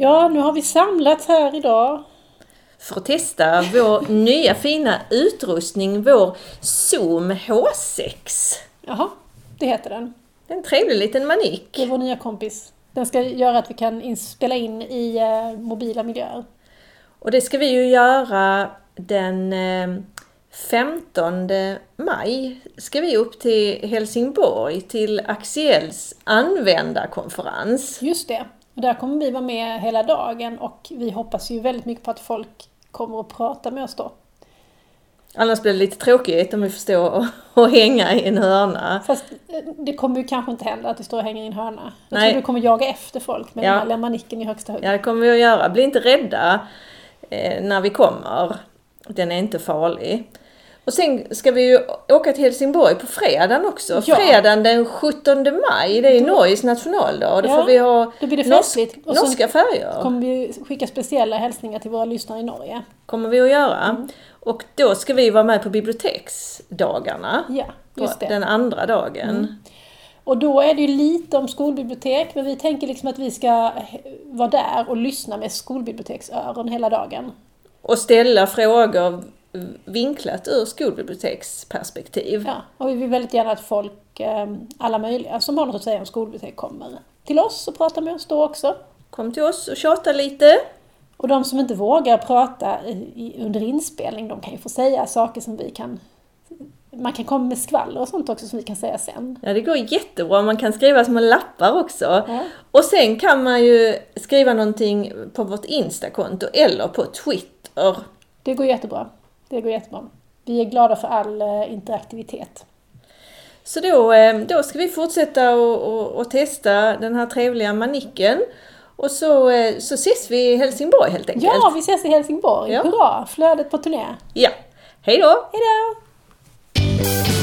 Ja, nu har vi samlats här idag. För att testa vår nya fina utrustning, vår Zoom H6. Jaha, det heter den. En trevlig liten manik. Det är vår nya kompis. Den ska göra att vi kan spela in i eh, mobila miljöer. Och det ska vi ju göra den eh, 15 maj. Ska vi upp till Helsingborg till Axiells användarkonferens. Just det. Och där kommer vi vara med hela dagen och vi hoppas ju väldigt mycket på att folk kommer att prata med oss då. Annars blir det lite tråkigt om vi får stå och, och hänga i en hörna. Fast eh, det kommer ju kanske inte hända att vi står och hänger i en hörna. Jag Nej. tror du kommer jaga efter folk med Ja. den här manicken i högsta hugg. Ja, det kommer vi att göra. Bli inte rädda eh, när vi kommer. Den är inte farlig. Och sen ska vi ju åka till Helsingborg på fredagen också. Ja. Fredagen den 17 maj, det är Norges nationaldag. Då Ja, får vi ha då blir det norsk, festligt. Och så norska färger. kommer vi skicka speciella hälsningar till våra lyssnare i Norge. kommer vi att göra. Mm. Och då ska vi vara med på biblioteksdagarna. Ja, på just det. Den andra dagen. Mm. Och då är det ju lite om skolbibliotek, men vi tänker liksom att vi ska vara där och lyssna med skolbiblioteksöron hela dagen. Och ställa frågor vinklat ur skolbiblioteksperspektiv. Ja, och vi vill väldigt gärna att folk, eh, alla möjliga som har något att säga om skolbibliotek, kommer till oss och pratar med oss då också. Kom till oss och tjata lite. Och de som inte vågar prata under inspelning, de kan ju få säga saker som vi kan... Man kan komma med skvaller och sånt också som vi kan säga sen. Ja, det går jättebra. Man kan skriva små lappar också. Ja. Och sen kan man ju skriva någonting på vårt Instakonto eller på Twitter. Det går jättebra. Det går jättebra. Vi är glada för all eh, interaktivitet. Så då, eh, då ska vi fortsätta och, och, och testa den här trevliga manicken. Och så, eh, så ses vi i Helsingborg helt enkelt. Ja, vi ses i Helsingborg. Ja. Hurra! Flödet på turné. ja. Hej då! Hejdå!